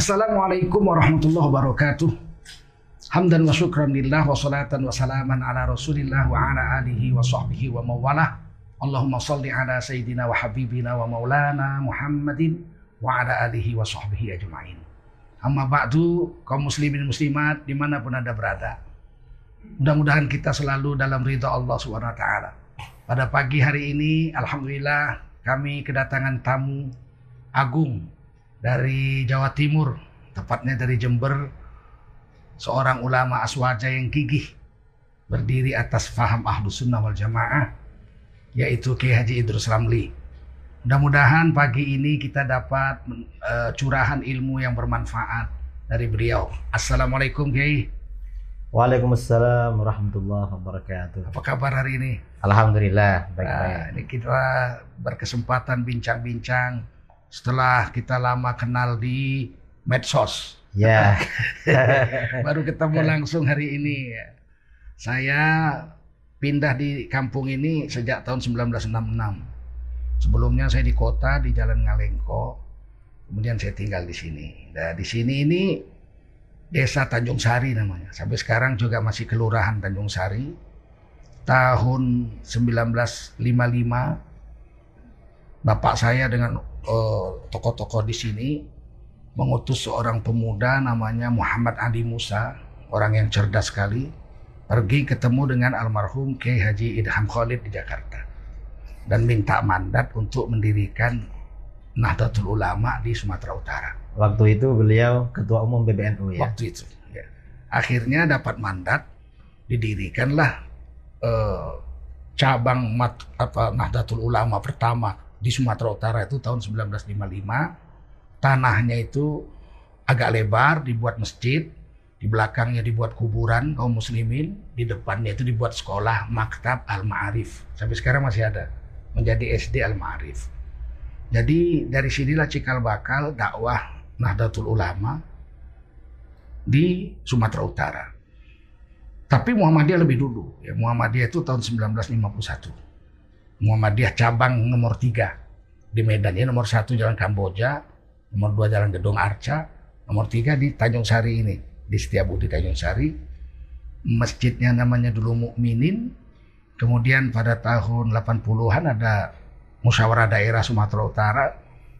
Assalamualaikum warahmatullahi wabarakatuh. Hamdan wa syukran lillah wa salatan wa salaman ala rasulillah wa ala alihi wa sahbihi wa mawalah. Allahumma salli ala sayyidina wa habibina wa maulana Muhammadin wa ala alihi wa sahbihi ajma'in. Amma ba'du kaum muslimin muslimat di mana pun anda berada. Mudah-mudahan kita selalu dalam ridha Allah ta'ala. Pada pagi hari ini Alhamdulillah kami kedatangan tamu agung dari Jawa Timur, tepatnya dari Jember, seorang ulama aswaja yang gigih berdiri atas faham ahlu sunnah wal jamaah yaitu Kiai Haji Idrus Ramli. Mudah-mudahan pagi ini kita dapat uh, curahan ilmu yang bermanfaat dari beliau. Assalamualaikum Kiai. Waalaikumsalam warahmatullahi wabarakatuh. Apa kabar hari ini? Alhamdulillah baik-baik. Nah, ini kita berkesempatan bincang-bincang setelah kita lama kenal di medsos. Ya. Baru ketemu langsung hari ini. Saya pindah di kampung ini sejak tahun 1966. Sebelumnya saya di kota di Jalan Ngalengko. Kemudian saya tinggal di sini. Nah, di sini ini Desa Tanjung Sari namanya. Sampai sekarang juga masih Kelurahan Tanjung Sari. Tahun 1955 bapak saya dengan eh, tokoh-tokoh uh, di sini mengutus seorang pemuda namanya Muhammad Adi Musa, orang yang cerdas sekali, pergi ketemu dengan almarhum Kiai Haji Idham Khalid di Jakarta dan minta mandat untuk mendirikan Nahdlatul Ulama di Sumatera Utara. Waktu itu beliau ketua umum PBNU ya. Waktu itu. Ya. Akhirnya dapat mandat, didirikanlah eh, cabang mat, apa Nahdlatul Ulama pertama di Sumatera Utara itu tahun 1955 tanahnya itu agak lebar dibuat masjid di belakangnya dibuat kuburan kaum muslimin di depannya itu dibuat sekolah maktab al ma'arif sampai sekarang masih ada menjadi SD al ma'arif jadi dari sinilah cikal bakal dakwah Nahdlatul Ulama di Sumatera Utara. Tapi Muhammadiyah lebih dulu. Ya Muhammadiyah itu tahun 1951 Muhammadiyah cabang nomor 3 di Medan ya nomor satu Jalan Kamboja nomor dua Jalan Gedung Arca, nomor tiga di Tanjung Sari ini, di Setiabudi Tanjung Sari. Masjidnya namanya dulu Mukminin. Kemudian pada tahun 80-an ada musyawarah daerah Sumatera Utara.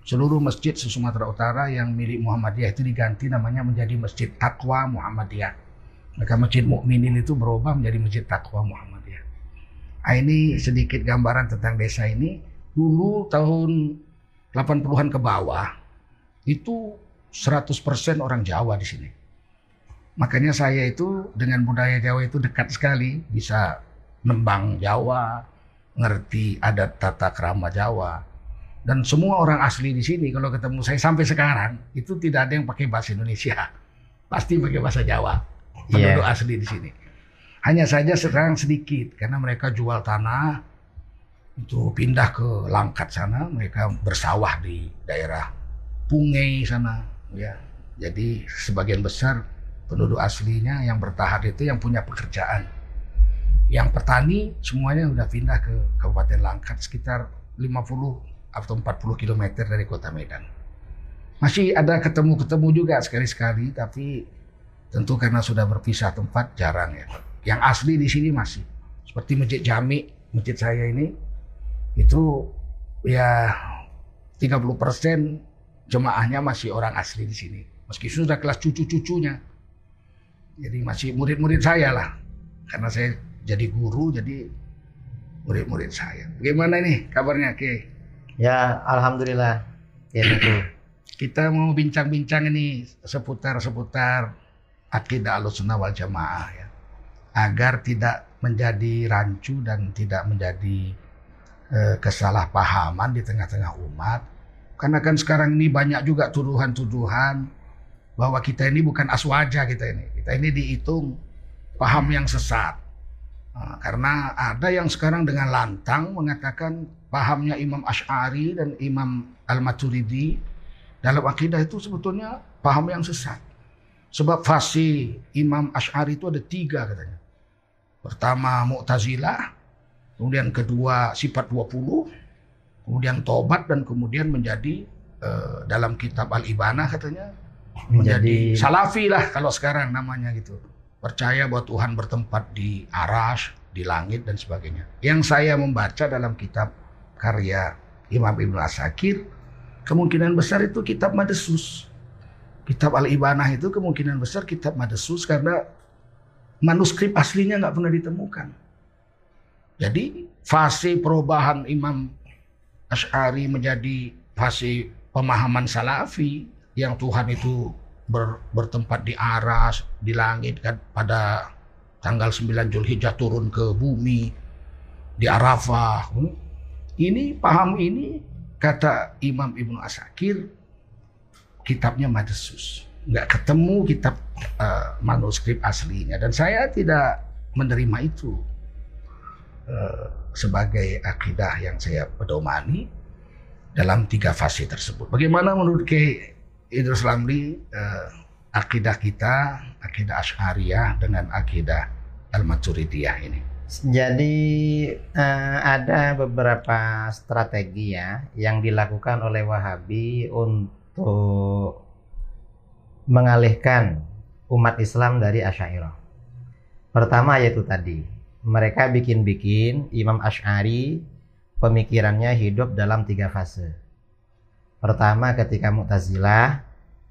Seluruh masjid di Sumatera Utara yang milik Muhammadiyah itu diganti namanya menjadi Masjid Takwa Muhammadiyah. Maka Masjid Mukminin itu berubah menjadi Masjid Takwa Muhammadiyah. Nah, ini sedikit gambaran tentang desa ini. Dulu tahun 80-an ke bawah, itu 100% orang Jawa di sini. Makanya saya itu dengan budaya Jawa itu dekat sekali, bisa nembang Jawa, ngerti adat tata kerama Jawa. Dan semua orang asli di sini kalau ketemu saya sampai sekarang itu tidak ada yang pakai bahasa Indonesia. Pasti pakai bahasa Jawa. Penduduk yeah. asli di sini. Hanya saja sekarang sedikit karena mereka jual tanah itu pindah ke Langkat sana, mereka bersawah di daerah Pungai sana ya. Jadi sebagian besar penduduk aslinya yang bertahan itu yang punya pekerjaan. Yang petani semuanya udah pindah ke Kabupaten Langkat sekitar 50 atau 40 km dari kota Medan. Masih ada ketemu-ketemu juga sekali-sekali tapi tentu karena sudah berpisah tempat jarang ya. Yang asli di sini masih seperti Masjid Jami, masjid saya ini itu ya 30 persen jemaahnya masih orang asli di sini. Meski sudah kelas cucu-cucunya. Jadi masih murid-murid saya lah. Karena saya jadi guru, jadi murid-murid saya. Bagaimana ini kabarnya, Ki? Ya, Alhamdulillah. Ya, Kita mau bincang-bincang ini seputar-seputar akidah al-sunnah wal jamaah ya. Agar tidak menjadi rancu dan tidak menjadi eh, kesalahpahaman di tengah-tengah umat karena kan sekarang ini banyak juga tuduhan-tuduhan bahwa kita ini bukan aswaja kita ini. Kita ini dihitung paham yang sesat. Nah, karena ada yang sekarang dengan lantang mengatakan pahamnya Imam Ash'ari dan Imam Al-Maturidi dalam akidah itu sebetulnya paham yang sesat. Sebab fasi Imam Ash'ari itu ada tiga katanya. Pertama Mu'tazilah, kemudian kedua sifat 20, kemudian tobat dan kemudian menjadi uh, dalam kitab Al-Ibanah katanya menjadi Menjadi- salafi lah kalau sekarang namanya gitu. Percaya bahwa Tuhan bertempat di aras, di langit dan sebagainya. Yang saya membaca dalam kitab karya Imam Ibnu Asakir, kemungkinan besar itu kitab Madesus. Kitab Al-Ibanah itu kemungkinan besar kitab Madesus karena manuskrip aslinya nggak pernah ditemukan. Jadi fase perubahan Imam Ash'ari menjadi fase pemahaman salafi yang Tuhan itu ber- bertempat di aras, di langit kan pada tanggal 9 Zulhijjah turun ke bumi di Arafah. Ini paham ini kata Imam Ibnu Asakir kitabnya Madesus. Nggak ketemu kitab eh, manuskrip aslinya dan saya tidak menerima itu eh, sebagai akidah yang saya pedomani dalam tiga fase tersebut. Bagaimana menurut Kiai Idrus Lamli eh, akidah kita, akidah Asy'ariyah dengan akidah Al-Maturidiyah ini? Jadi eh, ada beberapa strategi ya yang dilakukan oleh Wahabi untuk mengalihkan umat Islam dari Asy'ariyah. Pertama yaitu tadi, mereka bikin-bikin Imam Asy'ari pemikirannya hidup dalam tiga fase. Pertama ketika Mu'tazilah,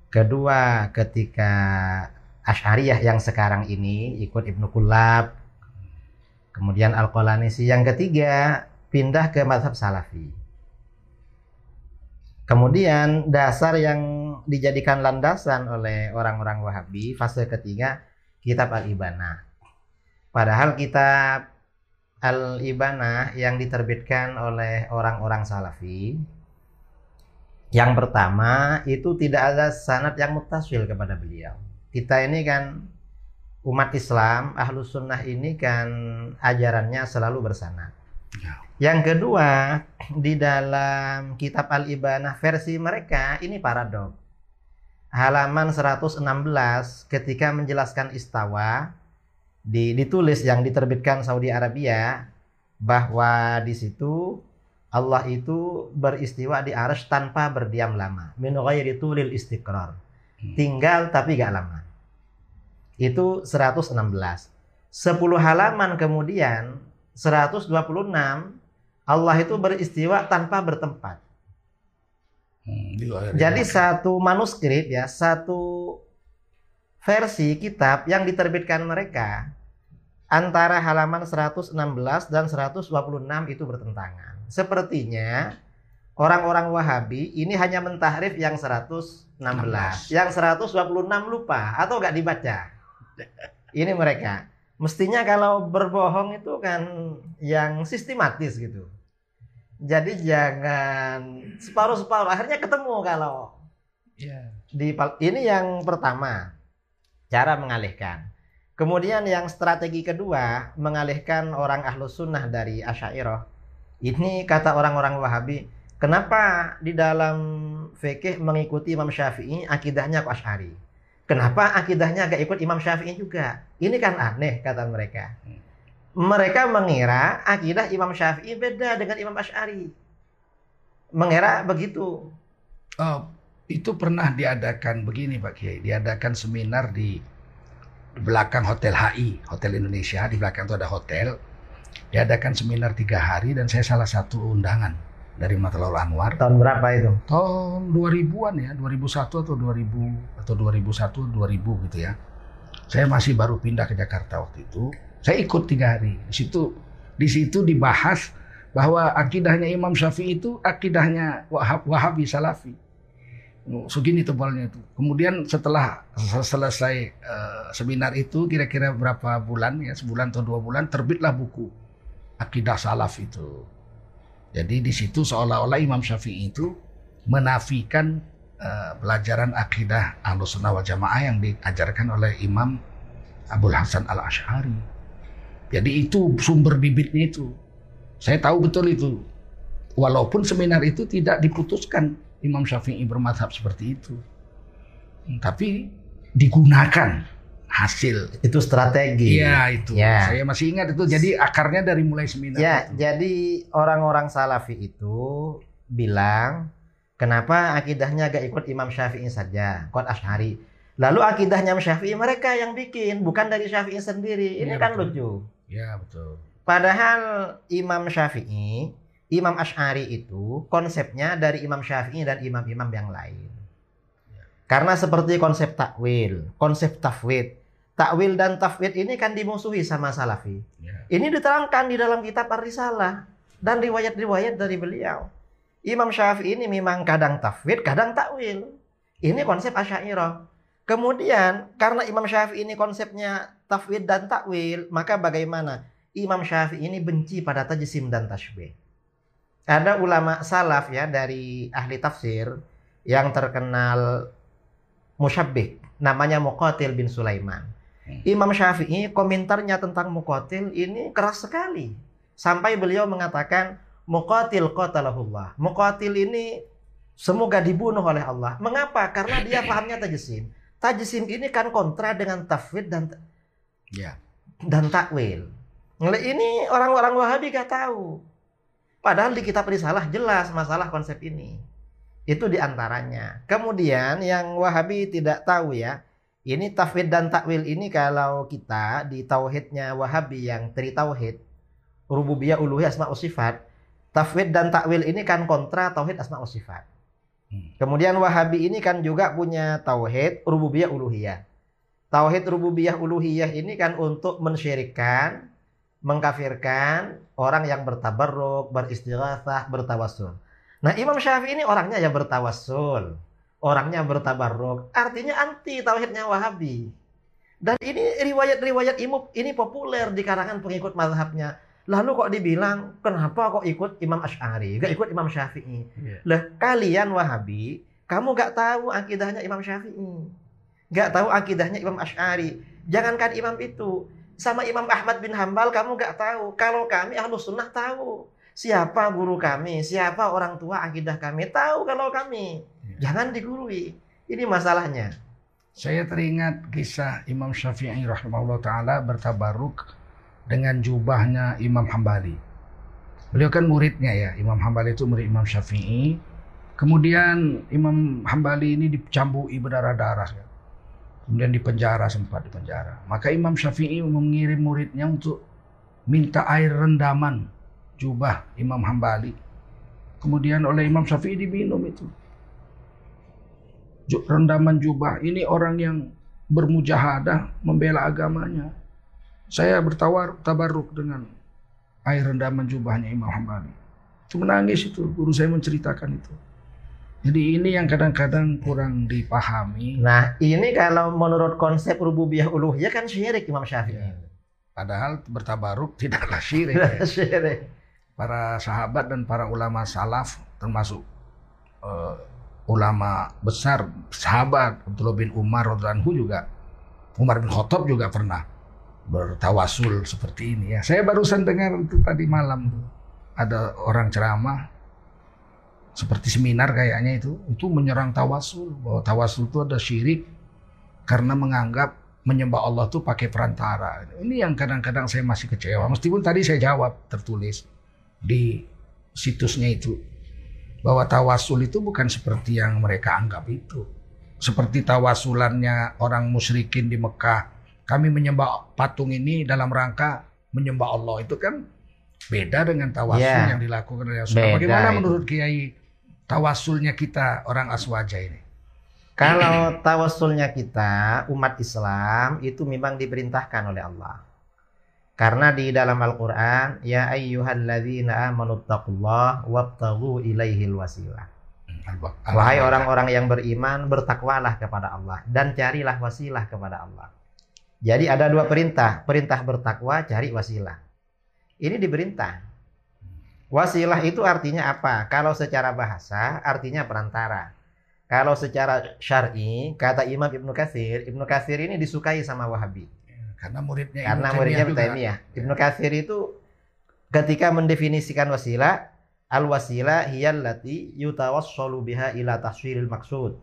kedua ketika Asy'ariyah yang sekarang ini ikut Ibnu Kullab, kemudian Al-Qalanisi yang ketiga pindah ke mazhab Salafi. Kemudian dasar yang dijadikan landasan oleh orang-orang Wahabi fase ketiga kitab Al-Ibanah. Padahal kitab Al-Ibanah yang diterbitkan oleh orang-orang Salafi yang pertama itu tidak ada sanad yang mutasil kepada beliau. Kita ini kan umat Islam, ahlus sunnah ini kan ajarannya selalu bersanad. Ya. Yang kedua, di dalam kitab Al-Ibanah versi mereka ini paradok. Halaman 116 ketika menjelaskan istawa di, ditulis yang diterbitkan Saudi Arabia bahwa di situ Allah itu beristiwa di arsh tanpa berdiam lama. Min ghairi tulil istiqrar. Hmm. Tinggal tapi gak lama. Itu 116. 10 halaman kemudian 126 Allah itu beristiwa tanpa bertempat. Hmm, luar- Jadi satu manuskrip ya, satu versi kitab yang diterbitkan mereka antara halaman 116 dan 126 itu bertentangan. Sepertinya orang-orang Wahabi ini hanya mentahrif yang 116, yang 126 lupa atau nggak dibaca. Ini mereka. Mestinya kalau berbohong itu kan yang sistematis gitu. Jadi jangan separuh-separuh. Akhirnya ketemu kalau Ya. di ini yang pertama cara mengalihkan. Kemudian yang strategi kedua mengalihkan orang ahlus sunnah dari asyairah. Ini kata orang-orang Wahabi. Kenapa di dalam fikih mengikuti Imam Syafi'i akidahnya kok asyari? Kenapa akidahnya gak ikut Imam Syafi'i juga? Ini kan aneh kata mereka. Mereka mengira akidah Imam Syafi'i beda dengan Imam Asy'ari. Mengira begitu. Oh, itu pernah diadakan begini Pak Kiai, diadakan seminar di di belakang Hotel HI, Hotel Indonesia, di belakang itu ada hotel. Diadakan seminar tiga hari dan saya salah satu undangan dari Matlaul Anwar. Tahun berapa itu? Tahun 2000-an ya, 2001 atau 2000 atau 2001 2000 gitu ya. Saya masih baru pindah ke Jakarta waktu itu. Saya ikut tiga hari. Di situ di situ dibahas bahwa akidahnya Imam Syafi'i itu akidahnya Wahab, Wahabi Salafi. Segini tebalnya itu. Kemudian setelah se- selesai eh, seminar itu kira-kira berapa bulan ya, sebulan atau dua bulan terbitlah buku Akidah Salaf itu. Jadi di situ seolah-olah Imam Syafi'i itu menafikan eh, pelajaran akidah Ahlus Sunnah wal Jamaah yang diajarkan oleh Imam Abdul Hasan Al Ash'ari. Jadi itu sumber bibitnya itu. Saya tahu betul itu. Walaupun seminar itu tidak diputuskan Imam Syafi'i bermadhab seperti itu. Tapi digunakan hasil. Itu strategi. Iya itu. Ya. Saya masih ingat itu. Jadi akarnya dari mulai seminar Ya, itu. jadi orang-orang Salafi itu bilang Kenapa akidahnya gak ikut Imam Syafi'i saja, Qad Ash'ari. Lalu akidahnya Imam Syafi'i mereka yang bikin, bukan dari Syafi'i sendiri. Ini Ya, kan betul. lucu. Ya betul. Padahal Imam Syafi'i, Imam Ash'ari itu konsepnya dari Imam Syafi'i dan imam-imam yang lain. Karena seperti konsep takwil, konsep tafwid. Takwil dan tafwid ini kan dimusuhi sama Salafi. Ya. Ini diterangkan di dalam kitab Ar-Risalah dan riwayat-riwayat dari beliau. Imam Syafi'i ini memang kadang tafwid, kadang takwil. Ini konsep Asy'ariyah. Kemudian karena Imam Syafi'i ini konsepnya tafwid dan takwil, maka bagaimana? Imam Syafi'i ini benci pada tajsim dan tashbih. Ada ulama salaf ya dari ahli tafsir yang terkenal musyabbih, namanya Muqatil bin Sulaiman. Imam Syafi'i komentarnya tentang Muqatil ini keras sekali. Sampai beliau mengatakan Muqatil qatalahullah. Muqatil ini semoga dibunuh oleh Allah. Mengapa? Karena dia pahamnya tajsim. Tajsim ini kan kontra dengan tafwid dan Ya. dan takwil. Ini orang-orang Wahabi gak tahu. Padahal di kitab Risalah jelas masalah konsep ini. Itu di antaranya. Kemudian yang Wahabi tidak tahu ya. Ini tafwid dan takwil ini kalau kita di tauhidnya Wahabi yang tri tauhid. Rububiyah, uluhiyah, asma sifat. Tafwid dan takwil ini kan kontra tauhid asma sifat. Hmm. Kemudian Wahabi ini kan juga punya tauhid rububiyah uluhiyah. Tauhid rububiyah uluhiyah ini kan untuk mensyirikkan, mengkafirkan orang yang bertabarruk, beristighatsah, bertawassul. Nah, Imam Syafi'i ini orangnya ya bertawassul, orangnya bertabarruk, artinya anti tauhidnya Wahabi. Dan ini riwayat-riwayat imam ini populer di kalangan pengikut mazhabnya. Lalu kok dibilang, kenapa kok ikut Imam Ash'ari, gak ikut Imam Syafi'i? Ya. Lah kalian Wahabi, kamu gak tahu akidahnya Imam Syafi'i. Gak tahu akidahnya Imam Ash'ari. Jangankan imam itu. Sama Imam Ahmad bin Hambal kamu gak tahu. Kalau kami Ahlus Sunnah tahu. Siapa guru kami, siapa orang tua akidah kami. Tahu kalau kami. Ya. Jangan digurui. Ini masalahnya. Saya teringat kisah Imam Syafi'i rahimahullah taala bertabaruk dengan jubahnya Imam Hambali. Beliau kan muridnya ya, Imam Hambali itu murid Imam Syafi'i. Kemudian Imam Hambali ini dicambui berdarah-darah ya. Kemudian dipenjara sempat dipenjara. Maka Imam Syafi'i mengirim muridnya untuk minta air rendaman jubah Imam Hambali. Kemudian oleh Imam Syafi'i diminum itu. Rendaman jubah ini orang yang bermujahadah membela agamanya. Saya bertawar tabarruk dengan air rendaman jubahnya Imam Hambali. Itu menangis itu guru saya menceritakan itu. Jadi ini yang kadang-kadang kurang dipahami. Nah ini kalau menurut konsep rububiyah uluhiyah kan syirik Imam Syafi'i. Ya. Padahal bertabaruk tidaklah syirik. ya. syirik. Para sahabat dan para ulama salaf termasuk eh, ulama besar sahabat Abdullah bin Umar radhiyallahu juga Umar bin Khattab juga pernah bertawasul seperti ini ya. Saya barusan dengar itu tadi malam ada orang ceramah seperti seminar kayaknya itu itu menyerang tawasul bahwa tawasul itu ada syirik karena menganggap menyembah Allah tuh pakai perantara. Ini yang kadang-kadang saya masih kecewa. Meskipun tadi saya jawab tertulis di situsnya itu bahwa tawasul itu bukan seperti yang mereka anggap itu. Seperti tawasulannya orang musyrikin di Mekah. Kami menyembah patung ini dalam rangka menyembah Allah itu kan beda dengan tawasul Ya. yang dilakukan oleh Rasulullah. Bagaimana itu. menurut Kiai tawasulnya kita orang Aswaja ini? Kalau tawasulnya kita umat Islam itu memang diperintahkan oleh Allah. Karena di dalam Al-Qur'an ya ayyuhalladzina amanu taqullaha wabtaghu ilaihil wasilah. Wahai orang-orang yang beriman bertakwalah kepada Allah dan carilah wasilah kepada Allah. Jadi ada dua perintah, perintah bertakwa, cari wasilah. Ini diperintah. Wasilah itu artinya apa? Kalau secara bahasa artinya perantara. Kalau secara syar'i, kata Imam Ibnu Katsir, Ibnu Katsir ini disukai sama Wahabi. Karena muridnya Ibnu Karena muridnya Ibnu. Taimiyah. Ibnu Katsir itu ketika mendefinisikan wasilah, al wasilah hiyallati yutawassalu biha ila tahsilil maksud.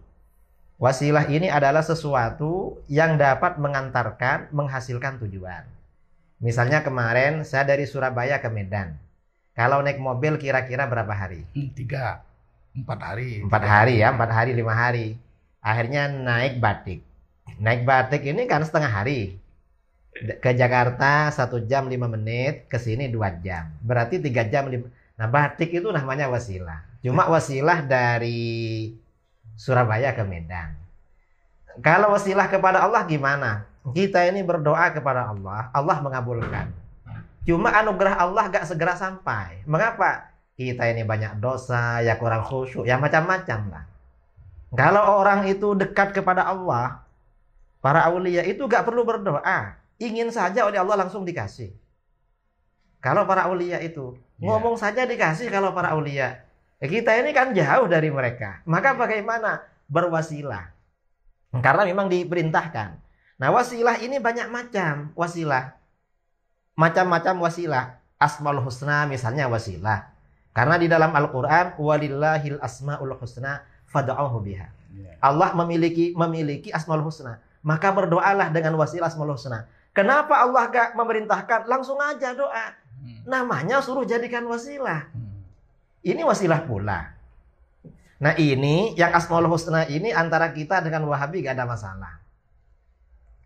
Wasilah ini adalah sesuatu yang dapat mengantarkan, menghasilkan tujuan. Misalnya kemarin saya dari Surabaya ke Medan. Kalau naik mobil kira-kira berapa hari? Hmm, tiga Empat hari. Empat hari ya, empat hari, lima hari. Akhirnya naik batik. Naik batik ini kan setengah hari. Ke Jakarta satu jam lima menit, ke sini dua jam. Berarti tiga jam lima. Nah batik itu namanya wasilah. Cuma wasilah dari Surabaya ke Medan. Kalau wasilah kepada Allah gimana? Kita ini berdoa kepada Allah, Allah mengabulkan. Cuma anugerah Allah gak segera sampai. Mengapa? Kita ini banyak dosa, ya kurang khusyuk, ya macam-macam lah. Kalau orang itu dekat kepada Allah, para aulia itu gak perlu berdoa. Ingin saja oleh Allah langsung dikasih. Kalau para aulia itu yeah. ngomong saja dikasih kalau para aulia. Ya, kita ini kan jauh dari mereka. Maka bagaimana berwasilah? Karena memang diperintahkan. Nah, wasilah ini banyak macam wasilah. Macam-macam wasilah. Asmaul husna misalnya wasilah. Karena di dalam Al-Qur'an walillahil asmaul husna fad'uhu biha. Iya. Allah memiliki memiliki asmaul husna. Maka berdoalah dengan wasilah asmaul husna. Kenapa Allah gak memerintahkan langsung aja doa? Hmm. Namanya suruh jadikan wasilah. Hmm. Ini wasilah pula. Nah ini yang asmaul husna ini antara kita dengan wahabi gak ada masalah.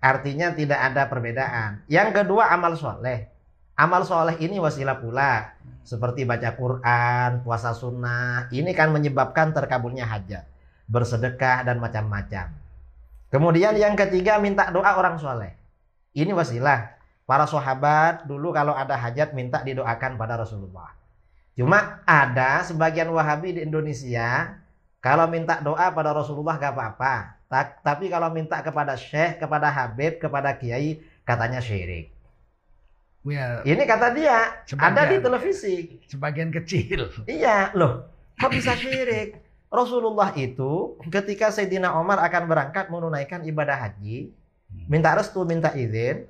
Artinya tidak ada perbedaan. Yang kedua amal soleh. Amal soleh ini wasilah pula. Seperti baca Quran, puasa sunnah. Ini kan menyebabkan terkabulnya hajat. Bersedekah dan macam-macam. Kemudian yang ketiga minta doa orang soleh. Ini wasilah. Para sahabat dulu kalau ada hajat minta didoakan pada Rasulullah. Cuma ada sebagian wahabi di Indonesia kalau minta doa pada Rasulullah gak apa-apa. Tapi kalau minta kepada syekh, kepada habib, kepada kiai, katanya syirik. Ya, ini kata dia, ada di televisi. Sebagian kecil. Iya, loh. Kok bisa syirik? Rasulullah itu ketika Sayyidina Omar akan berangkat menunaikan ibadah haji, hmm. minta restu, minta izin,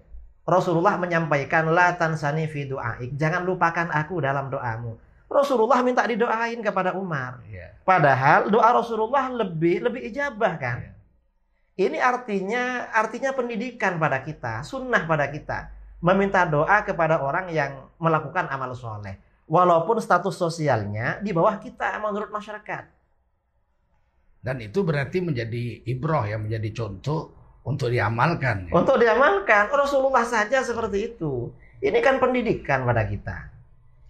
Rasulullah menyampaikan la tansani fi du'aik. Jangan lupakan aku dalam doamu. Rasulullah minta didoain kepada Umar. Yeah. Padahal doa Rasulullah lebih lebih ijabah kan. Yeah. Ini artinya artinya pendidikan pada kita, sunnah pada kita. Meminta doa kepada orang yang melakukan amal soleh. Walaupun status sosialnya di bawah kita menurut masyarakat. Dan itu berarti menjadi ibroh ya, menjadi contoh untuk diamalkan. Ya. Untuk diamalkan. Rasulullah saja seperti itu. Ini kan pendidikan pada kita.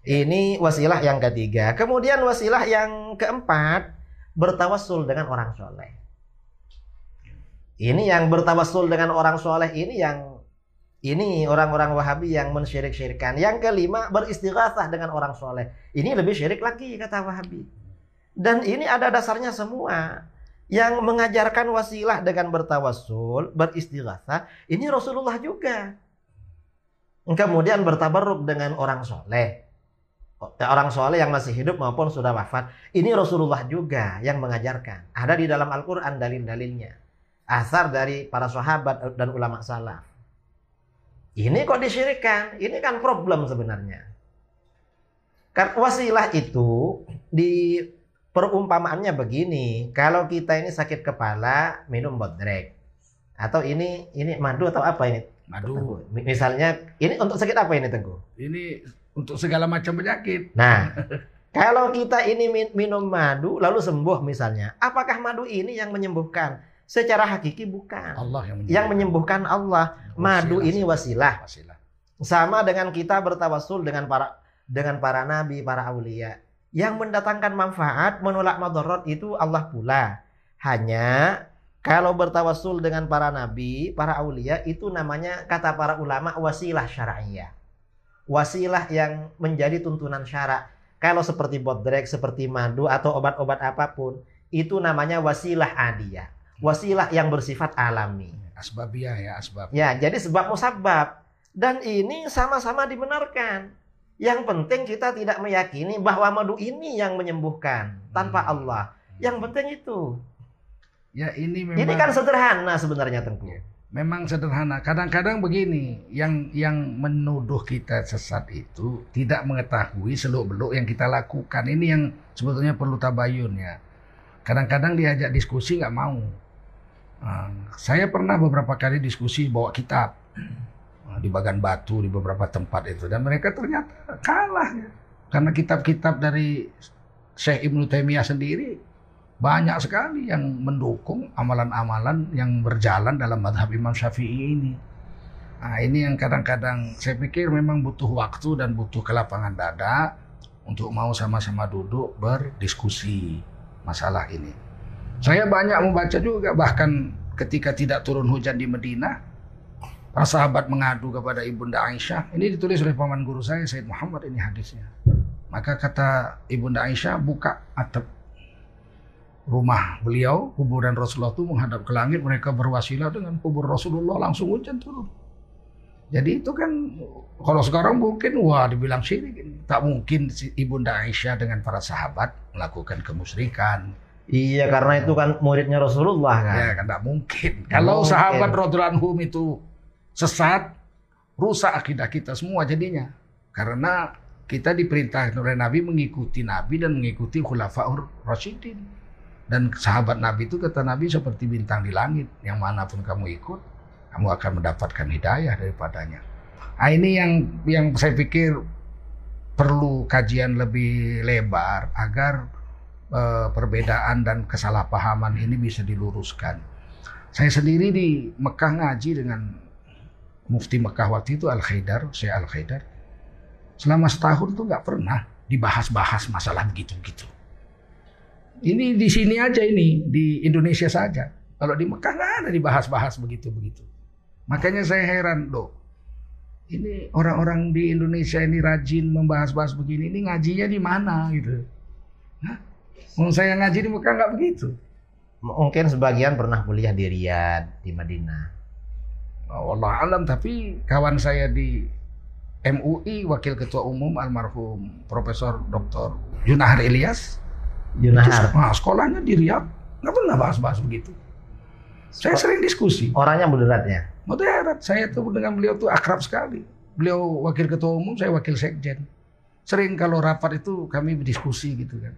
Ini wasilah yang ketiga. Kemudian wasilah yang keempat, bertawasul dengan orang soleh. Ini yang bertawasul dengan orang soleh ini yang ini orang-orang Wahabi yang mensyirik-syirikan. Yang kelima beristighatsah dengan orang soleh. Ini lebih syirik lagi kata Wahabi. Dan ini ada dasarnya semua. Yang mengajarkan wasilah dengan bertawasul, beristighatsah, ini Rasulullah juga. Kemudian bertabarruk dengan orang soleh. Orang soleh yang masih hidup maupun sudah wafat. Ini Rasulullah juga yang mengajarkan. Ada di dalam Al-Quran dalil-dalilnya asar dari para sahabat dan ulama salaf. Ini kok disyirikan? Ini kan problem sebenarnya. Karena wasilah itu di perumpamaannya begini, kalau kita ini sakit kepala minum bodrek atau ini ini madu atau apa ini? Madu. Misalnya ini untuk sakit apa ini Tengku? Ini untuk segala macam penyakit. Nah, kalau kita ini minum madu lalu sembuh misalnya, apakah madu ini yang menyembuhkan? Secara hakiki bukan. Allah yang menyembuhkan. Yang menyembuhkan Allah. Madu ini wasilah. wasilah. Sama dengan kita bertawasul dengan para dengan para nabi, para aulia. Yang mendatangkan manfaat, menolak madarat itu Allah pula. Hanya kalau bertawasul dengan para nabi, para aulia itu namanya kata para ulama wasilah syar'iyah. Wasilah yang menjadi tuntunan syarak. Kalau seperti bodrek, seperti madu atau obat-obat apa pun, itu namanya wasilah adiyah wasilah yang bersifat alami. Asbabiyah ya, asbab. Ya, jadi sebab musabab. Dan ini sama-sama dibenarkan. Yang penting kita tidak meyakini bahwa madu ini yang menyembuhkan tanpa hmm. Allah. Yang penting itu. Ya ini memang. Ini kan sederhana sebenarnya Tengku. Ya, memang sederhana. Kadang-kadang begini, yang yang menuduh kita sesat itu tidak mengetahui seluk-beluk yang kita lakukan. Ini yang sebetulnya perlu tabayun ya. Kadang-kadang diajak diskusi nggak mau. Nah, saya pernah beberapa kali diskusi bawa kitab nah, di bagan batu di beberapa tempat itu dan mereka ternyata kalah karena kitab-kitab dari Syekh Ibnu Taimiyah sendiri banyak sekali yang mendukung amalan-amalan yang berjalan dalam madhab Imam Syafi'i ini. Nah, ini yang kadang-kadang saya pikir memang butuh waktu dan butuh kelapangan dada untuk mau sama-sama duduk berdiskusi masalah ini. Saya banyak membaca juga bahkan ketika tidak turun hujan di Medina, para sahabat mengadu kepada Ibunda Aisyah. Ini ditulis oleh paman guru saya Said Muhammad ini hadisnya. Maka kata Ibunda Aisyah buka atap rumah beliau, kuburan Rasulullah itu menghadap ke langit, mereka berwasilah dengan kubur Rasulullah langsung hujan turun. Jadi itu kan kalau sekarang mungkin wah dibilang syirik. Tak mungkin Ibunda Aisyah dengan para sahabat melakukan kemusyrikan. Iya karena itu kan muridnya Rasulullah kan. Ya kan tak mungkin. Kalau sahabat radhiyallahu anhum itu sesat, rusak akidah kita semua jadinya. Karena kita diperintah oleh Nabi mengikuti Nabi dan mengikuti khulafaur rasyidin. Dan sahabat Nabi itu kata Nabi seperti bintang di langit. Yang mana pun kamu ikut, kamu akan mendapatkan hidayah daripadanya. Nah, ini yang yang saya pikir perlu kajian lebih lebar agar uh, perbedaan dan kesalahpahaman ini bisa diluruskan. Saya sendiri di Mekah ngaji dengan Mufti Mekah waktu itu Al Khaidar, saya Al Khaidar. Selama setahun tuh nggak pernah dibahas-bahas masalah begitu-begitu. Ini di sini aja ini di Indonesia saja. Kalau di Mekah nggak ada dibahas-bahas begitu-begitu. Makanya saya heran, loh. Ini orang-orang di Indonesia ini rajin membahas-bahas begini, ini ngajinya di mana gitu. Hah? Mau saya ngaji di Mekah nggak begitu. Mungkin sebagian pernah kuliah di Riyadh, di Madinah. Oh, Allah alam, tapi kawan saya di MUI, Wakil Ketua Umum almarhum Profesor Dr. Yunahar Ilyas. Yunahar. Nah, sekolahnya di Riyadh, nggak pernah bahas-bahas begitu. Saya sering diskusi. Orangnya moderat ya? Moderat. Saya tuh dengan beliau tuh akrab sekali. Beliau wakil ketua umum, saya wakil sekjen. Sering kalau rapat itu kami berdiskusi gitu kan.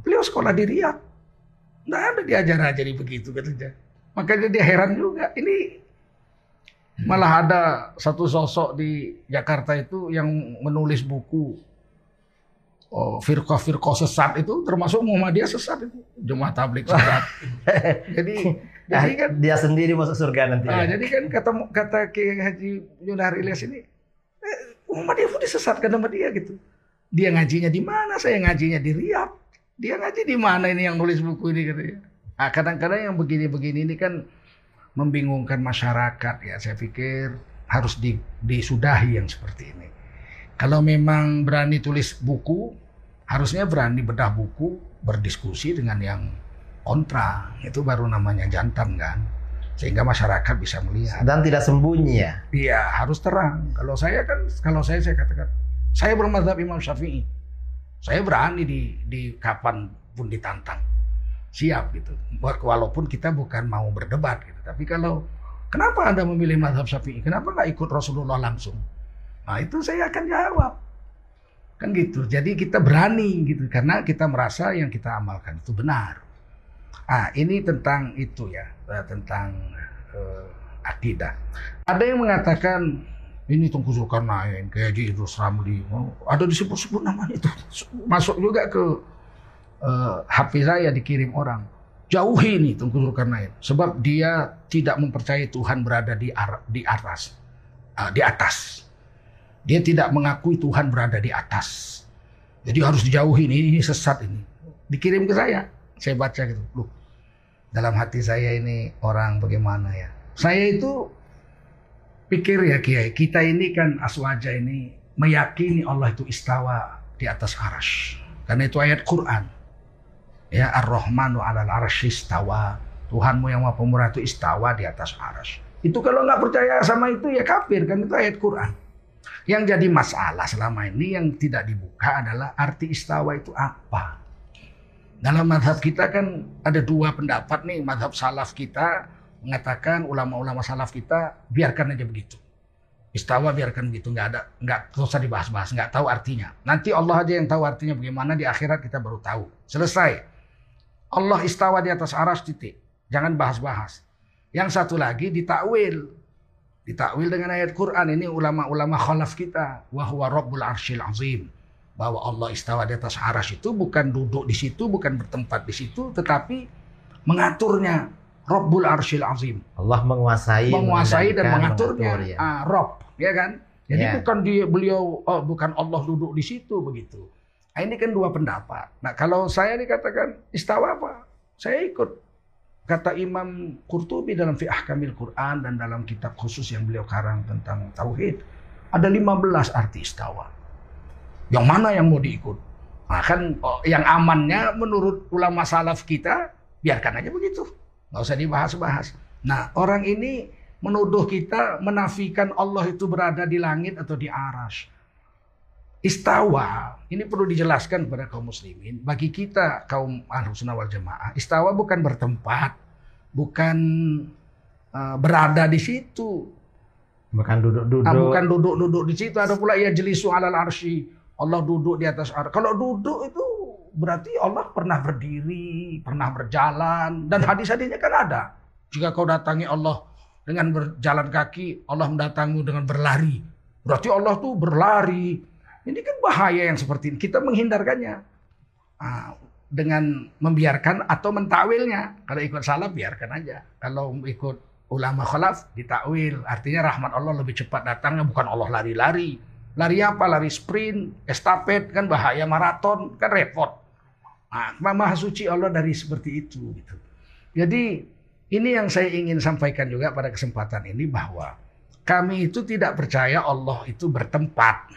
Beliau sekolah di Riyadh. Nggak ada diajar aja di begitu katanya. Makanya dia heran juga. Ini malah ada satu sosok di Jakarta itu yang menulis buku oh, firqah firqah sesat itu termasuk Muhammadiyah sesat itu jemaah tablik sesat. jadi jadi kan dia sendiri masuk surga nanti. Nah, ya? jadi kan kata kata Kiai Haji Yunar Ilyas ini eh, Muhammadiyah pun disesatkan sama dia gitu. Dia ngajinya di mana? Saya ngajinya di Riyadh. Dia ngaji di mana ini yang nulis buku ini katanya. Nah, kadang-kadang yang begini-begini ini kan membingungkan masyarakat ya. Saya pikir harus di, disudahi yang seperti ini. Kalau memang berani tulis buku, harusnya berani bedah buku, berdiskusi dengan yang kontra. Itu baru namanya jantan kan. Sehingga masyarakat bisa melihat. Dan tidak sembunyi ya? Iya, harus terang. Kalau saya kan, kalau saya saya katakan, saya bermadhab Imam Syafi'i. Saya berani di, di kapan pun ditantang. Siap gitu. Walaupun kita bukan mau berdebat gitu. Tapi kalau, kenapa Anda memilih madhab Syafi'i? Kenapa nggak ikut Rasulullah langsung? Nah itu saya akan jawab. Kan gitu. Jadi kita berani gitu. Karena kita merasa yang kita amalkan itu benar. Ah ini tentang itu ya. Tentang uh, akidah. Ada yang mengatakan ini Tungku Zulkarnain, kayak Haji Idrus Ramli. Oh, ada disebut-sebut namanya itu. Masuk juga ke uh, HP saya dikirim orang. Jauhi ini Tungku Zulkarnain. Sebab dia tidak mempercayai Tuhan berada di, di atas. Uh, di atas dia tidak mengakui Tuhan berada di atas. Jadi harus dijauhi ini, ini sesat ini. Dikirim ke saya. Saya baca gitu. Loh, dalam hati saya ini orang bagaimana ya. Saya itu pikir ya Kiai, kita ini kan aswaja ini meyakini Allah itu istawa di atas arash. Karena itu ayat Quran. Ya Ar-Rahmanu alal arash istawa. Tuhanmu yang maha pemurah itu istawa di atas arash. Itu kalau nggak percaya sama itu ya kafir kan itu ayat Quran. Yang jadi masalah selama ini yang tidak dibuka adalah arti istawa itu apa. Dalam madhab kita kan ada dua pendapat nih. Madhab salaf kita mengatakan ulama-ulama salaf kita biarkan aja begitu. Istawa biarkan begitu, nggak ada, nggak usah dibahas-bahas, nggak tahu artinya. Nanti Allah aja yang tahu artinya bagaimana di akhirat kita baru tahu. Selesai. Allah istawa di atas aras titik. Jangan bahas-bahas. Yang satu lagi ditakwil ditakwil dengan ayat Quran ini ulama-ulama khalaf kita wa huwa rabbul arsyil azim bahwa Allah istawa di atas aras itu bukan duduk di situ, bukan bertempat di situ, tetapi mengaturnya. Rabbul Arsyil Azim. Allah menguasai, menguasai dan mengaturnya. mengatur, ya. Ah, Rob, ya kan? Jadi Ya. bukan dia beliau oh, bukan Allah duduk di situ begitu. Nah, ini kan dua pendapat. Nah, kalau saya dikatakan istawa apa? Saya ikut kata Imam Qurtubi dalam Fi Ahkamil Quran dan dalam kitab khusus yang beliau karang tentang tauhid ada 15 arti istawa. Yang mana yang mau diikut? Nah, kan oh, yang amannya menurut ulama salaf kita biarkan aja begitu. Nggak usah dibahas-bahas. Nah, orang ini menuduh kita menafikan Allah itu berada di langit atau di aras. Istawa, ini perlu dijelaskan kepada kaum muslimin. Bagi kita kaum ahlus sunnah wal jamaah, istawa bukan bertempat, bukan uh, berada di situ. Bukan duduk-duduk. Ah, bukan duduk-duduk di situ. Ada pula ya jelisu alal arsy. Allah duduk di atas arsy. Kalau duduk itu berarti Allah pernah berdiri, pernah berjalan. Dan hadis-hadisnya kan ada. Jika kau datangi Allah dengan berjalan kaki, Allah mendatangimu dengan berlari. Berarti Allah tuh berlari. Ini kan bahaya yang seperti ini. Kita menghindarkannya. Ah, dengan membiarkan atau mentakwilnya. Kalau ikut salaf biarkan aja. Kalau ikut ulama khalaf ditakwil. Artinya rahmat Allah lebih cepat datangnya bukan Allah lari-lari. Lari apa? Lari sprint, estafet kan bahaya maraton kan repot. Nah, maha suci Allah dari seperti itu gitu. Jadi ini yang saya ingin sampaikan juga pada kesempatan ini bahwa kami itu tidak percaya Allah itu bertempat.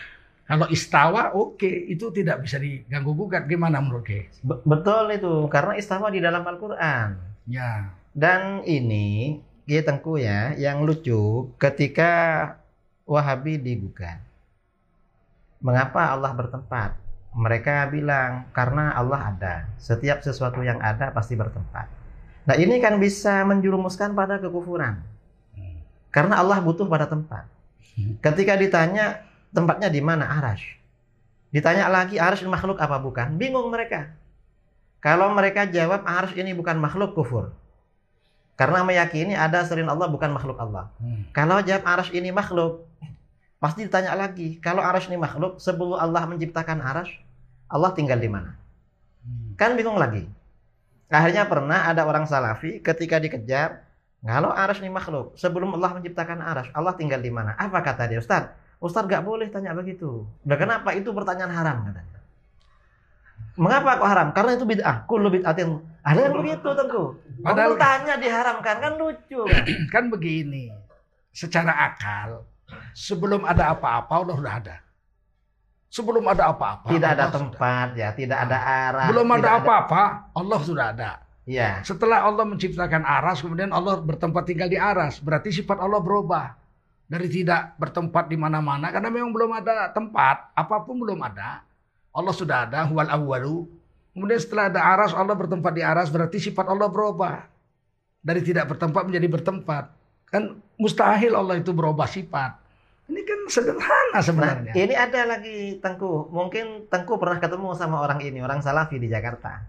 Kalau istawa oke, itu tidak bisa diganggu gugat. Gimana menurut? Be- betul itu, karena istawa di dalam Al-Quran. Ya. Dan ini, ya Tengku ya, yang lucu ketika Wahabi digugat. Mengapa Allah bertempat? Mereka bilang, karena Allah ada. Setiap sesuatu yang ada pasti bertempat. Nah ini kan bisa menjurumuskan pada kekufuran. Karena Allah butuh pada tempat. Ketika ditanya, tempatnya di mana? Arash. Ditanya lagi, arash makhluk apa bukan? Bingung mereka. Kalau mereka jawab, arash ini bukan makhluk, kufur. Karena meyakini ada selain Allah bukan makhluk Allah. Hmm. Kalau jawab arash ini makhluk, pasti ditanya lagi. Kalau arash ini makhluk, sebelum Allah menciptakan arash, Allah tinggal di mana? Hmm. Kan bingung lagi. Akhirnya pernah ada orang salafi ketika dikejar, kalau arash ini makhluk, sebelum Allah menciptakan arash, Allah tinggal di mana? Apa kata dia, Ustaz? Ustaz gak boleh tanya begitu. Nah, kenapa? Itu pertanyaan haram katanya. Mengapa kok haram? Karena itu bid'ah. Kullu bid'atin. Ada yang begitu tentu. Padahal- tanya diharamkan kan lucu kan? kan begini, secara akal, sebelum ada apa-apa Allah udah ada. Sebelum ada apa-apa. Tidak ada Allah sudah- tempat ya, tidak ada arah. Belum ada apa-apa, Allah sudah ada. Iya. Setelah Allah menciptakan aras, kemudian Allah bertempat tinggal di aras. Berarti sifat Allah berubah. Dari tidak bertempat di mana-mana, karena memang belum ada tempat, apa pun belum ada. Allah sudah ada, huwal awwalu. Kemudian setelah ada aras, Allah bertempat di aras, berarti sifat Allah berubah. Dari tidak bertempat menjadi bertempat. Kan mustahil Allah itu berubah sifat. Ini kan sederhana Nah, sebenarnya. ini ada lagi Tengku. Mungkin Tengku pernah ketemu sama orang ini, orang Salafi di Jakarta.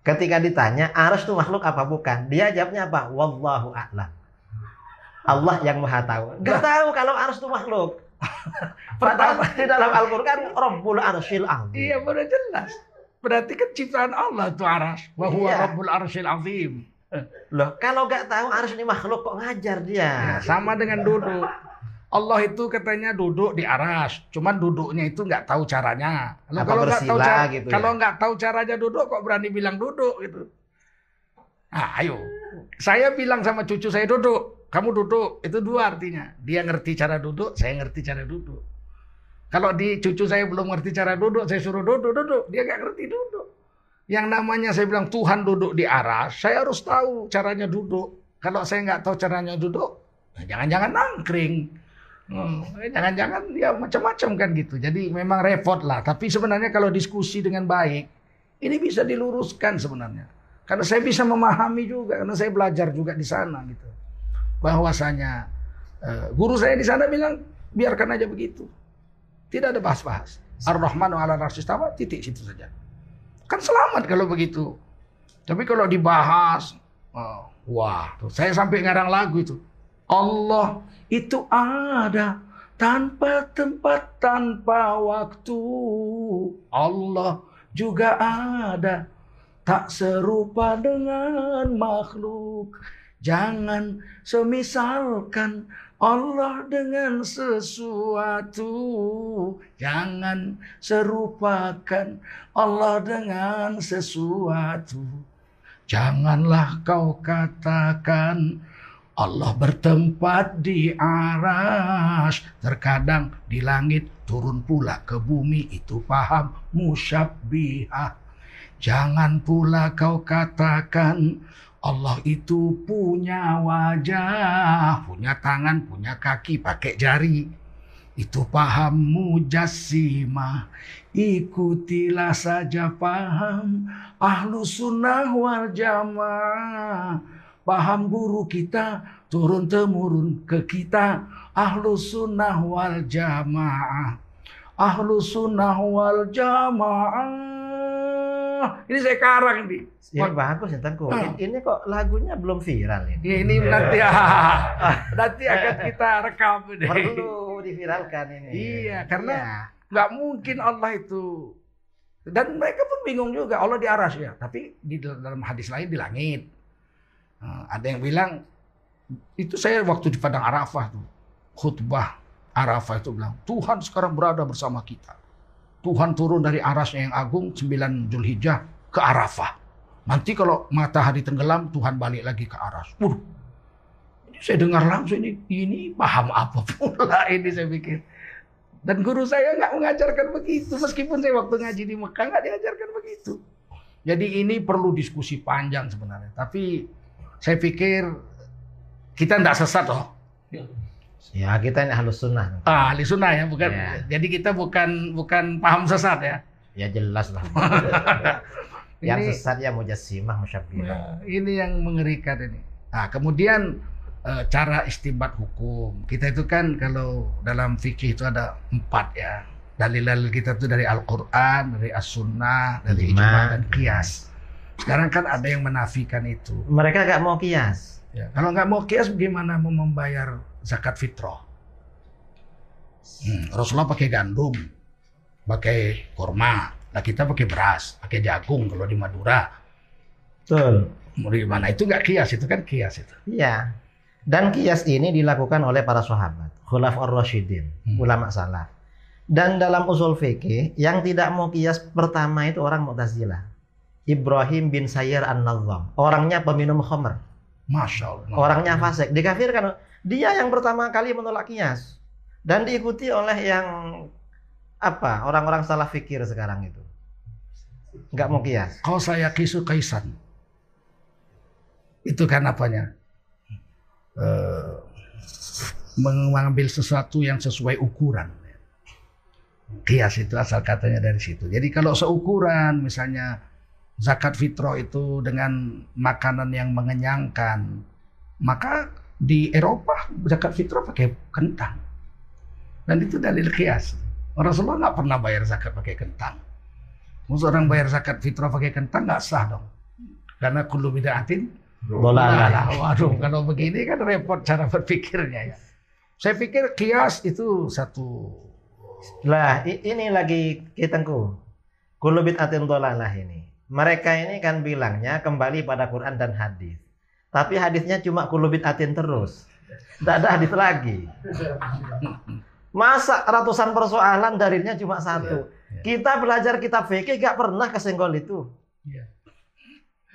Ketika ditanya, arus itu makhluk apa bukan? Dia jawabnya apa? Wallahu a'lam. Allah yang maha tahu. Gak tahu kalau arus itu makhluk. Padahal di dalam Al-Quran, Rabbul Arsyil Azim. Iya, udah jelas. Berarti kan ciptaan Allah itu aras. Wa huwa Iya. rabbul arsyil azim. Loh, kalau gak tahu arus ini makhluk kok ngajar dia? Ya, sama dengan duduk. Allah itu katanya duduk di aras, cuman duduknya itu nggak tahu caranya. Kalau Apa kalau nggak tahu cara, gitu ya? kalau nggak tahu caranya duduk, kok berani bilang duduk gitu? Ah, ayo, saya bilang sama cucu saya duduk, kamu duduk, itu dua artinya. Dia ngerti cara duduk, saya ngerti cara duduk. Kalau di cucu saya belum ngerti cara duduk, saya suruh duduk, duduk, dia nggak ngerti duduk. Yang namanya saya bilang Tuhan duduk di aras, saya harus tahu caranya duduk. Kalau saya nggak tahu caranya duduk, nah jangan-jangan nangkring. Hmm, jangan-jangan ya macam-macam kan gitu. Jadi memang repot lah. Tapi sebenarnya kalau diskusi dengan baik, ini bisa diluruskan sebenarnya. Karena saya bisa memahami juga, karena saya belajar juga di sana gitu. Bahwasanya eh, guru saya di sana bilang biarkan aja begitu. Tidak ada bahas-bahas. Ar-Rahmanu ala arsyis tawa, titik situ saja. Kan selamat kalau begitu. Tapi kalau dibahas, oh, wah, tuh, saya sampai ngarang lagu itu. Allah itu ada tanpa tempat, tanpa waktu. Allah juga ada, tak serupa dengan makhluk. Jangan semisalkan Allah dengan sesuatu. Jangan serupakan Allah dengan sesuatu. Janganlah kau katakan Allah bertempat di aras. Terkadang di langit turun pula ke bumi. Itu paham musyabbihah. Jangan pula kau katakan Allah itu punya wajah, punya tangan, punya kaki, pakai jari. Itu paham mujassimah. Ikutilah saja paham ahlu sunnah wal jamaah. Paham guru kita turun temurun ke kita ahlu sunnah wal jamaah. Ahlu sunnah wal jamaah. Ini saya karang nih. Ya bagus ya Tengku. Ah. Ini kok lagunya belum viral ini. Ya, ini nanti ah, nanti akan kita rekam ini. Perlu diviralkan ini. Iya, karena Iya. nggak mungkin Allah itu dan mereka pun bingung juga Allah di aras ya, tapi di dalam hadis lain di langit. Nah, ada yang bilang itu saya waktu di padang Arafah tuh khutbah Arafah itu bilang Tuhan sekarang berada bersama kita. Tuhan turun dari arasnya yang agung 9 Zulhijjah ke Arafah. Nanti kalau matahari tenggelam Tuhan balik lagi ke aras. Ini saya dengar langsung ini ini paham apa pula ini saya pikir. Dan guru saya nggak mengajarkan begitu meskipun saya waktu ngaji di Mekah nggak diajarkan begitu. Jadi ini perlu diskusi panjang sebenarnya. Tapi saya pikir kita tidak sesat loh. Ya kita ini halus sunnah. Ah, ahli sunnah ya, bukan. Ya. Jadi kita bukan bukan paham sesat ya. Ya jelas lah. Yang Ini- sesat ya mujassimah musyabbihah. Nah, ini yang mengerikan ini. Nah, kemudian eh, cara istimbat hukum. Kita itu kan kalau dalam fikih itu ada empat ya. Dalil-dalil kita itu dari Al-Quran, dari As-Sunnah, dari Ijma. Ijma dan Qiyas. Sekarang kan ada yang menafikan itu. Mereka gak mau kias. Ya, kalau nggak mau Qiyas, bagaimana mau membayar zakat fitrah? Hmm, Rasulullah pakai gandum, pakai kurma. Nah kita pakai beras, pakai jagung kalau di Madura. Betul. Mau di mana itu nggak kias itu kan kias itu. Iya. Dan kias ini dilakukan oleh para sahabat, khulaf ar-rasyidin, Hmm. ulama salaf. Dan dalam usul fikih, yang tidak mau kias pertama itu orang Mu'tazilah. Ibrahim bin Sayyar an-Nazam. Orangnya peminum khamr. Masya Allah. Orangnya fasik. Dikafirkan. Dia yang pertama kali menolak kias. Dan diikuti oleh yang apa orang-orang salah fikir sekarang itu. Nggak mau kias. Kalau saya kisu kaisan, itu kan apanya? Eh, mengambil sesuatu yang sesuai ukuran. Kias itu asal katanya dari situ. Jadi kalau seukuran, misalnya zakat fitrah itu dengan makanan yang mengenyangkan, maka di Eropa zakat fitrah pakai kentang. Dan itu dalil kias. Rasulullah nggak pernah bayar zakat pakai kentang. Masa orang bayar zakat fitrah pakai kentang nggak sah dong. Karena kullu bid'atin Dolalah. dolalah. Waduh, kalau begini kan repot cara berpikirnya ya. Saya pikir kias itu satu Lah, ini lagi kitengku. Kulubit atin dolalah ini. Mereka ini kan bilangnya kembali pada Quran dan hadis. Tapi hadisnya cuma kulubit atin terus. Tidak ada hadis lagi. Masa ratusan persoalan darinya cuma satu. Kita belajar kitab fikih gak pernah kesenggol itu. Iya.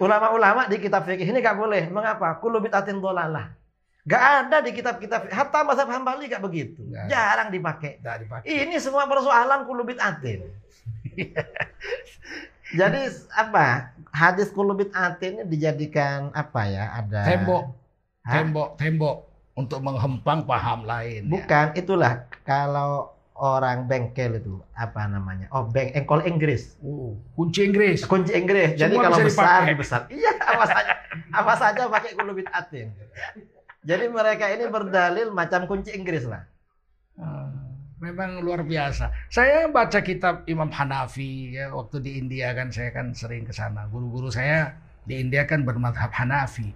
Ulama-ulama di kitab fikih ini gak boleh. Mengapa? Kulubit atin dolalah. Gak ada di kitab-kitab. Hatta mazhab hambali gak begitu. Ada. Jarang dipakai. tidak dipakai. Ini semua persoalan kulubit atin. Jadi apa? Hadis kulubit atin ini dijadikan apa ya? Ada Tembok, Hah? tembok, tembok untuk menghempang paham lain. ya. Bukan, itulah kalau orang bengkel itu apa namanya? Oh, beng engkol Inggris. Uh, kunci Inggris. Kunci Inggris. Jadi Semua kalau besar dipakai. dibesar. Iya, apa saja apa saja pakai kulubit atin. Jadi mereka ini berdalil macam kunci Inggris lah. Memang luar biasa. Saya baca kitab Imam Hanafi ya waktu di India kan saya kan sering ke sana. Guru-guru saya di India kan bermadhab Hanafi.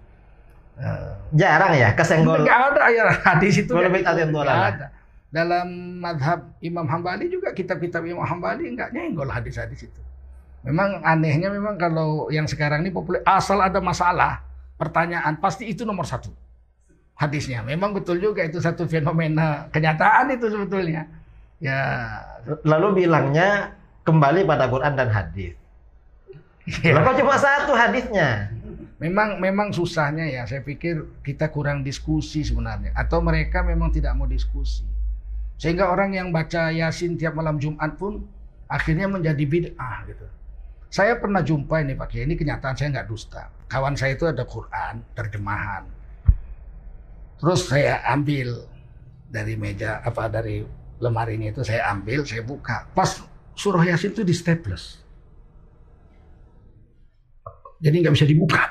Eh, Jarang ya kesenggol. Nggak ada ya hadis itu. Dolalah. ada. dalam madhab Imam Hambali juga kitab-kitab Imam Hambali nggak nyenggol hadis-hadis itu. Memang anehnya memang kalau yang sekarang ini populer asal ada masalah pertanyaan pasti itu nomor satu hadisnya. Memang betul juga itu satu fenomena kenyataan itu sebetulnya. Ya lalu bilangnya kembali pada Quran dan hadis. Ya. Kok cuma satu hadisnya? Memang memang susahnya ya. Saya pikir kita kurang diskusi sebenarnya atau mereka memang tidak mau diskusi. Sehingga orang yang baca Yasin tiap malam Jumat pun akhirnya menjadi bid'ah gitu. Saya pernah jumpa ini Pak Kiai, ini kenyataan saya nggak dusta. Kawan saya itu ada Quran, terjemahan. Terus saya ambil dari meja apa dari lemari ini itu saya ambil, saya buka. Pas surah Yasin itu di staples. Jadi nggak bisa dibuka.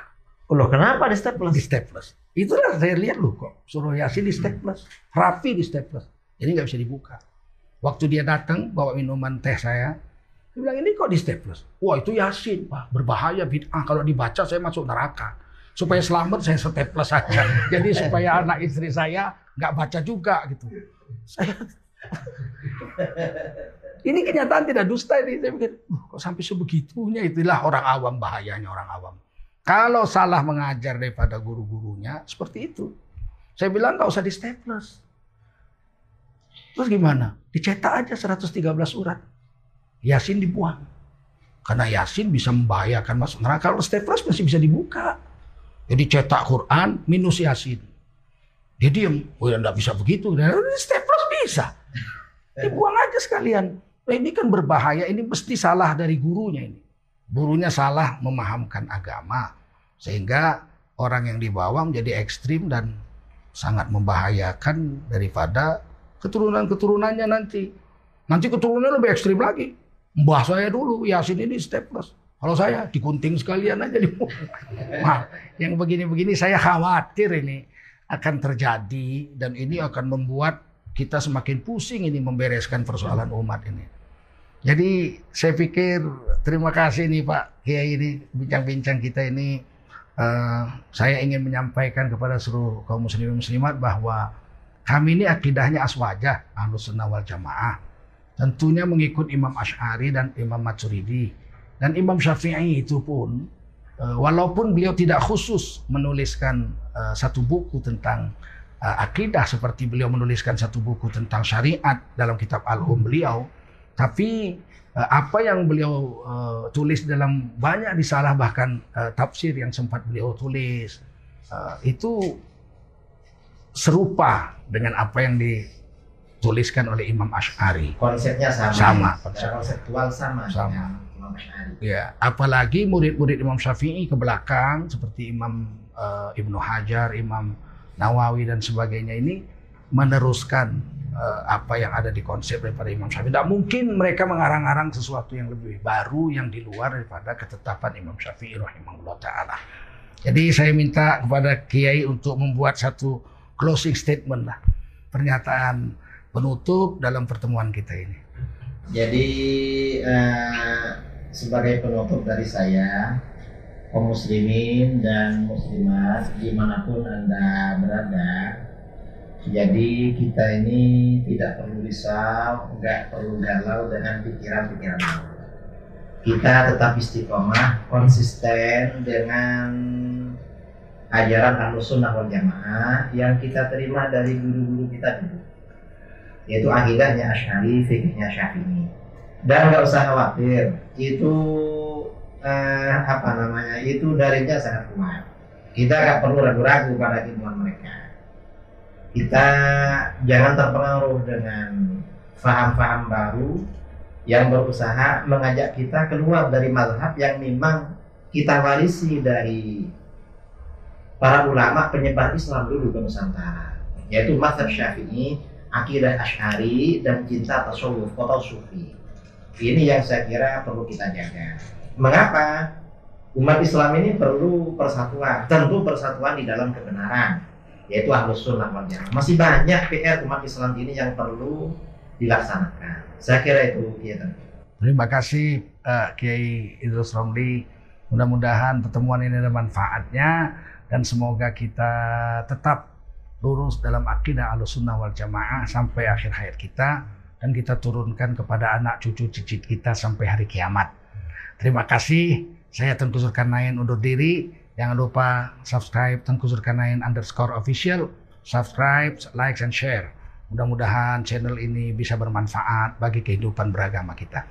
Loh kenapa di staples? Di staples. Itulah saya lihat loh kok. Surah Yasin di staples. Rapi di staples. Jadi nggak bisa dibuka. Waktu dia datang bawa minuman teh saya, dia bilang ini kok di staples? Wah itu Yasin, Pak. Berbahaya bid'ah. Kalau dibaca saya masuk neraka. Supaya selamat saya staples saja. Jadi supaya anak istri saya nggak baca juga gitu. Saya ini kenyataan tidak dusta ini. Saya pikir, kok sampai sebegitunya itulah orang awam bahayanya orang awam. Kalau salah mengajar daripada guru-gurunya seperti itu. Saya bilang nggak usah di staples. Terus gimana? Dicetak aja 113 surat. Yasin dibuang. Karena Yasin bisa membahayakan masuk neraka. Kalau staples masih bisa dibuka. Jadi cetak Quran minus Yasin. Dia diem. Oh ya enggak bisa begitu. Staples bisa. Dibuang aja sekalian. Nah, ini kan berbahaya. Ini mesti salah dari gurunya ini. Gurunya salah memahamkan agama. Sehingga orang yang dibawa menjadi ekstrim dan sangat membahayakan daripada keturunan-keturunannya nanti. Nanti keturunannya lebih ekstrim lagi. Mbah saya dulu, Yasin ini staples. Kalau saya dikunting sekalian aja di Nah, yang begini-begini saya khawatir ini akan terjadi dan ini akan membuat kita semakin pusing ini membereskan persoalan umat ini. Jadi saya pikir terima kasih nih Pak Kiai ini bincang-bincang kita ini uh, saya ingin menyampaikan kepada seluruh kaum muslimin muslimat bahwa kami ini akidahnya aswajah ahlus sunnah jamaah tentunya mengikut Imam Ash'ari dan Imam Maturidi. Dan Imam Syafi'i itu pun, eh, walaupun beliau tidak khusus menuliskan eh, satu buku tentang akidah seperti beliau menuliskan satu buku tentang syariat dalam kitab Al-Um beliau, tapi apa yang beliau tulis dalam banyak disalah bahkan tafsir yang sempat beliau tulis itu serupa dengan apa yang di dituliskan oleh Imam Ash'ari. Konsepnya sama. Sama. Konsep. konseptual sama. Sama. Imam Ash'ari. Ya, apalagi murid-murid Imam Syafi'i ke belakang seperti Imam uh, Ibnu Hajar, Imam Nawawi dan sebagainya ini meneruskan uh, apa yang ada di konsep daripada Imam Syafi'i. Tidak mungkin mereka mengarang-arang sesuatu yang lebih baru yang di luar daripada ketetapan Imam Syafi'i rahimahullah taala. Jadi saya minta kepada Kiai untuk membuat satu closing statement lah, pernyataan penutup dalam pertemuan kita ini. Jadi uh, sebagai penutup dari saya, kaum muslimin dan muslimat di mana pun anda berada, jadi kita ini tidak perlu risau, nggak perlu galau dengan pikiran-pikiran kita tetap istiqomah, konsisten dengan ajaran Ahlussunnah wal Jamaah yang kita terima dari guru-guru kita dulu yaitu akidahnya Asy'ari, fikihnya Syafi'i. Dan nggak usah khawatir, itu eh, apa namanya? Itu darinya sangat kuat. Kita nggak perlu ragu-ragu pada ilmuwan mereka. Kita jangan terpengaruh dengan faham-faham baru yang berusaha mengajak kita keluar dari mazhab yang memang kita warisi dari para ulama penyebar Islam dulu ke Nusantara yaitu mazhab Syafi'i akidah Ash'ari dan cinta tasawuf atau sufi. Ini yang saya kira perlu kita jaga. Mengapa? Umat Islam ini perlu persatuan, tentu persatuan di dalam kebenaran, yaitu ahlus sunnah wal jamaah. Masih banyak PR umat Islam ini yang perlu dilaksanakan. Saya kira itu ya. Terima kasih uh, Kiai Idrus Romli. Mudah-mudahan pertemuan ini ada manfaatnya dan semoga kita tetap lurus dalam akidah al-sunnah wal jamaah sampai akhir hayat kita dan kita turunkan kepada anak cucu cicit kita sampai hari kiamat. Terima kasih. Saya Tengku Zulkarnain undur diri. Jangan lupa subscribe Tengku Zulkarnain underscore official. Subscribe, like, and share. Mudah-mudahan channel ini bisa bermanfaat bagi kehidupan beragama kita.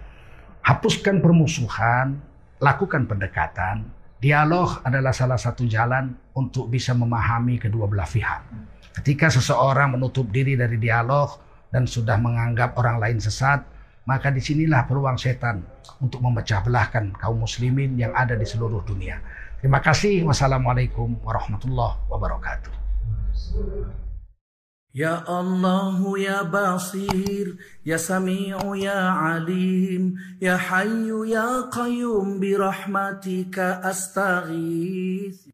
Hapuskan permusuhan, lakukan pendekatan. Dialog adalah salah satu jalan untuk bisa memahami kedua belah pihak. Ketika seseorang menutup diri dari dialog dan sudah menganggap orang lain sesat, maka disinilah peluang setan untuk memecah belahkan kaum muslimin yang ada di seluruh dunia. Terima kasih. Wassalamualaikum warahmatullahi wabarakatuh. يا الله يا بصير يا سميع يا عليم يا حي يا قيوم برحمتك استغيث